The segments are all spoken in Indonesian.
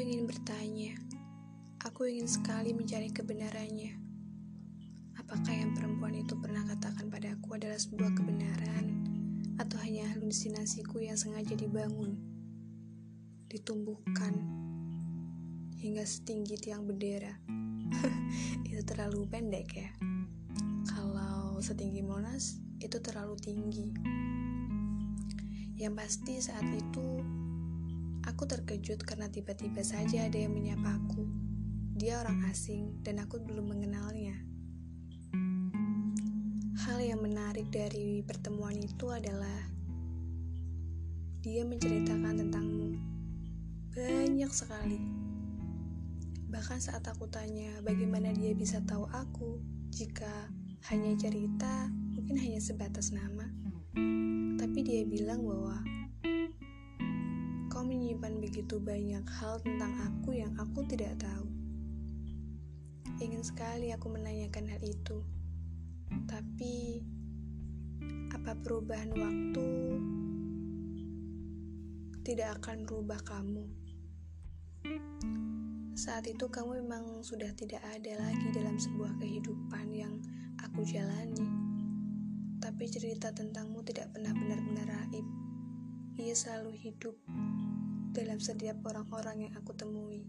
ingin bertanya. Aku ingin sekali mencari kebenarannya. Apakah yang perempuan itu pernah katakan padaku adalah sebuah kebenaran atau hanya halusinasiku yang sengaja dibangun, ditumbuhkan hingga setinggi tiang bendera? itu terlalu pendek ya. Kalau setinggi Monas itu terlalu tinggi. Yang pasti saat itu Aku terkejut karena tiba-tiba saja ada yang menyapaku. Dia orang asing dan aku belum mengenalnya. Hal yang menarik dari pertemuan itu adalah dia menceritakan tentangmu banyak sekali. Bahkan saat aku tanya bagaimana dia bisa tahu aku jika hanya cerita, mungkin hanya sebatas nama. Tapi dia bilang bahwa menyimpan begitu banyak hal tentang aku yang aku tidak tahu. Ingin sekali aku menanyakan hal itu, tapi apa perubahan waktu tidak akan merubah kamu? Saat itu kamu memang sudah tidak ada lagi dalam sebuah kehidupan yang aku jalani. Tapi cerita tentangmu tidak pernah benar-benar raib. Ia selalu hidup dalam setiap orang-orang yang aku temui.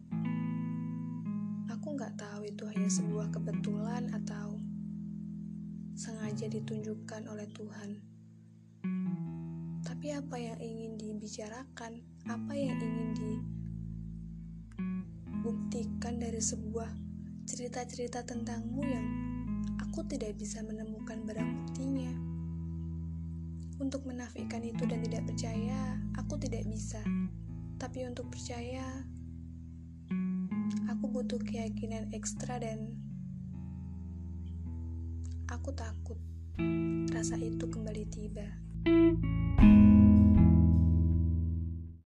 Aku nggak tahu itu hanya sebuah kebetulan atau sengaja ditunjukkan oleh Tuhan. Tapi apa yang ingin dibicarakan, apa yang ingin dibuktikan dari sebuah cerita-cerita tentangmu yang aku tidak bisa menemukan barang buktinya. Untuk menafikan itu dan tidak percaya, aku tidak bisa. Tapi untuk percaya, aku butuh keyakinan ekstra dan aku takut rasa itu kembali tiba.